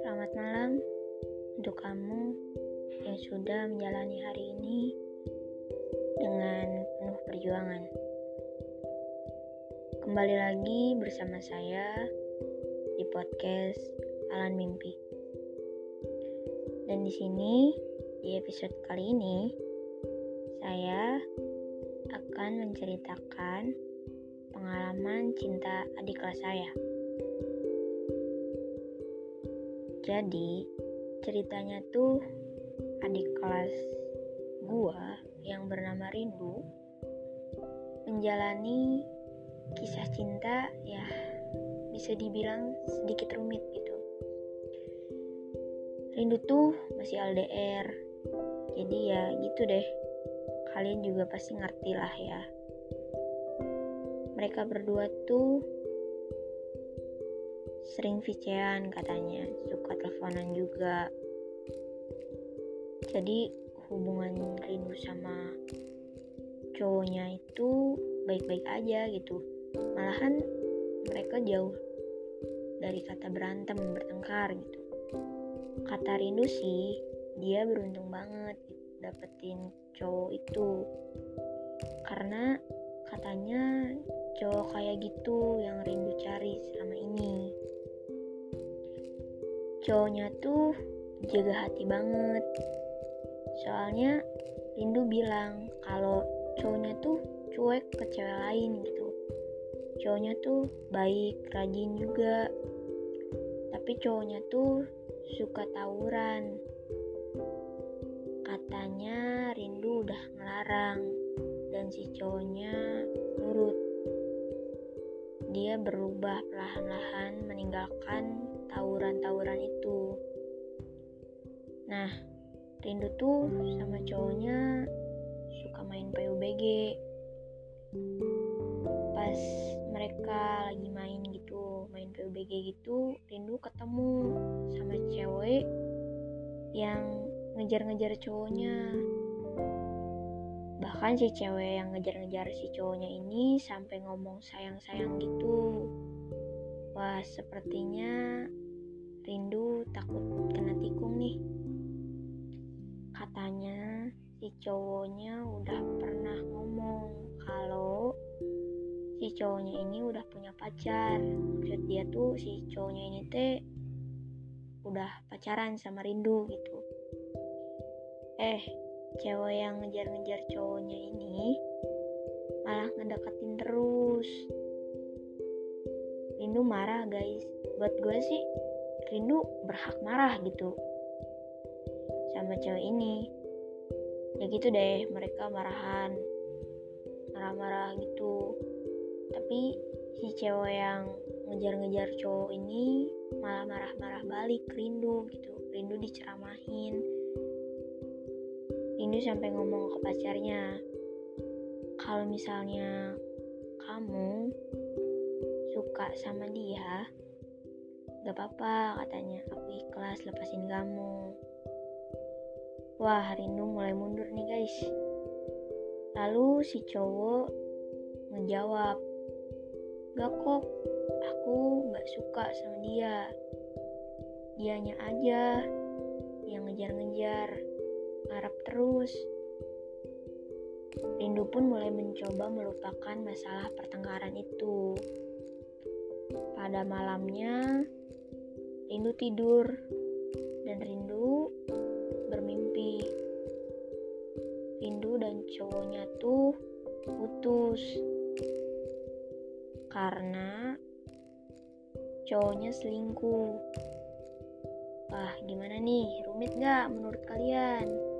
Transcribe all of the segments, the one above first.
Selamat malam untuk kamu yang sudah menjalani hari ini dengan penuh perjuangan. Kembali lagi bersama saya di podcast Alan Mimpi. Dan di sini di episode kali ini saya akan menceritakan pengalaman cinta adik kelas saya. Jadi, ceritanya tuh adik kelas gua yang bernama Rindu menjalani kisah cinta ya bisa dibilang sedikit rumit gitu. Rindu tuh masih LDR. Jadi ya gitu deh. Kalian juga pasti ngerti lah ya. Mereka berdua tuh sering vicean katanya, suka teleponan juga. Jadi hubungan Rindu sama cowoknya itu baik-baik aja gitu. Malahan mereka jauh dari kata berantem, bertengkar gitu. Kata Rindu sih, dia beruntung banget dapetin cowok itu. Karena katanya cowok kayak gitu yang Rindu cari selama ini. Cowoknya tuh jaga hati banget. Soalnya Rindu bilang kalau cowoknya tuh cuek ke cewek lain gitu. Cowoknya tuh baik rajin juga. Tapi cowoknya tuh suka tawuran. Katanya Rindu udah ngelarang dan si cowoknya nurut dia berubah perlahan-lahan meninggalkan tawuran-tawuran itu. Nah, Rindu tuh sama cowoknya suka main PUBG. Pas mereka lagi main gitu, main PUBG gitu, Rindu ketemu sama cewek yang ngejar-ngejar cowoknya. Bahkan si cewek yang ngejar-ngejar si cowoknya ini sampai ngomong sayang-sayang gitu. Wah, sepertinya Rindu takut kena tikung nih. Katanya si cowoknya udah pernah ngomong kalau si cowoknya ini udah punya pacar. Maksud dia tuh si cowoknya ini teh udah pacaran sama Rindu gitu. Eh, cewek yang ngejar-ngejar cowoknya ini malah ngedeketin terus. Rindu marah guys. Buat gue sih Rindu berhak marah gitu sama cewek ini ya gitu deh mereka marahan marah-marah gitu tapi si cewek yang ngejar-ngejar cowok ini malah marah-marah balik Rindu gitu Rindu diceramahin Rindu sampai ngomong ke pacarnya kalau misalnya kamu suka sama dia Gak apa-apa katanya, aku ikhlas lepasin kamu. Wah, Rindu mulai mundur nih guys. Lalu si cowok ngejawab, Gak kok, aku gak suka sama dia. Dianya aja yang ngejar-ngejar, ngarap terus. Rindu pun mulai mencoba melupakan masalah pertengkaran itu. Pada malamnya, Rindu tidur dan Rindu bermimpi. Rindu dan cowoknya tuh putus karena cowoknya selingkuh. Wah, gimana nih? Rumit gak menurut kalian?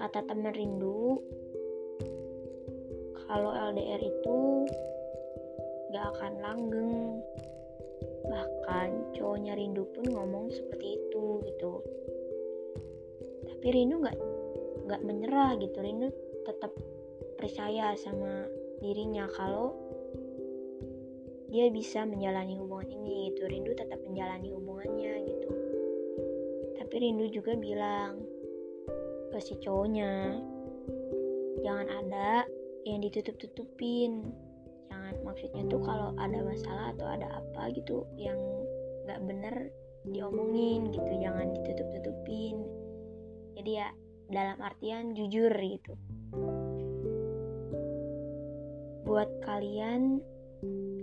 Kata teman Rindu, kalau LDR itu gak akan langgeng. Bahkan cowoknya Rindu pun ngomong seperti itu gitu. Tapi Rindu nggak nggak menyerah gitu. Rindu tetap percaya sama dirinya kalau dia bisa menjalani hubungan ini gitu. Rindu tetap menjalani hubungannya gitu. Tapi Rindu juga bilang ke si cowoknya. Jangan ada yang ditutup-tutupin. Jangan maksudnya tuh kalau ada masalah atau ada apa gitu yang nggak bener diomongin gitu. Jangan ditutup tutupin jadi ya dalam artian jujur gitu. Buat kalian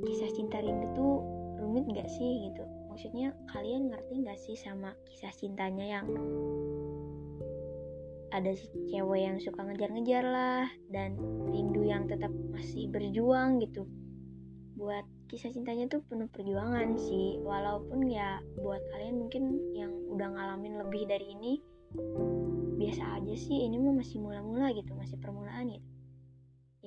kisah cinta rindu tuh rumit gak sih gitu? Maksudnya kalian ngerti gak sih sama kisah cintanya yang ada si cewek yang suka ngejar-ngejar lah dan rindu yang tetap masih berjuang gitu. Buat kisah cintanya tuh penuh perjuangan sih walaupun ya buat kalian mungkin yang udah ngalamin lebih dari ini biasa aja sih ini mah masih mula-mula gitu masih permulaan gitu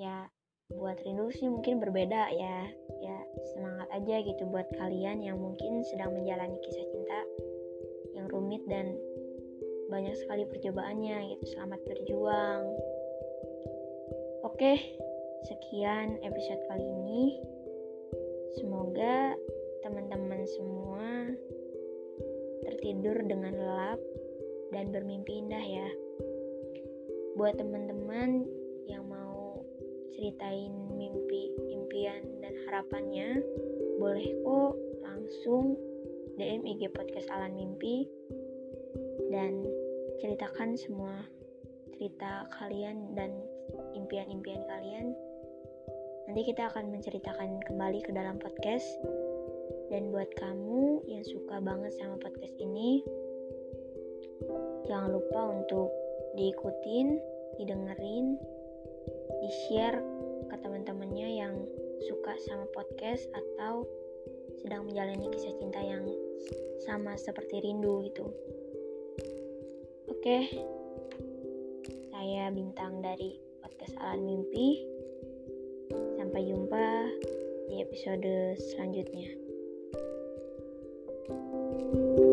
ya buat rindu sih mungkin berbeda ya ya semangat aja gitu buat kalian yang mungkin sedang menjalani kisah cinta yang rumit dan banyak sekali percobaannya gitu. Selamat berjuang. Oke sekian episode kali ini. Semoga teman-teman semua tertidur dengan lelap dan bermimpi indah ya. Buat teman-teman yang mau ceritain mimpi, impian dan harapannya, boleh kok langsung DM IG podcast Alan Mimpi dan ceritakan semua cerita kalian dan impian-impian kalian Nanti kita akan menceritakan kembali ke dalam podcast. Dan buat kamu yang suka banget sama podcast ini, jangan lupa untuk diikutin, didengerin, di-share ke teman-temannya yang suka sama podcast atau sedang menjalani kisah cinta yang sama seperti rindu gitu. Oke, saya Bintang dari podcast Alan Mimpi. Sampai jumpa di episode selanjutnya. thank you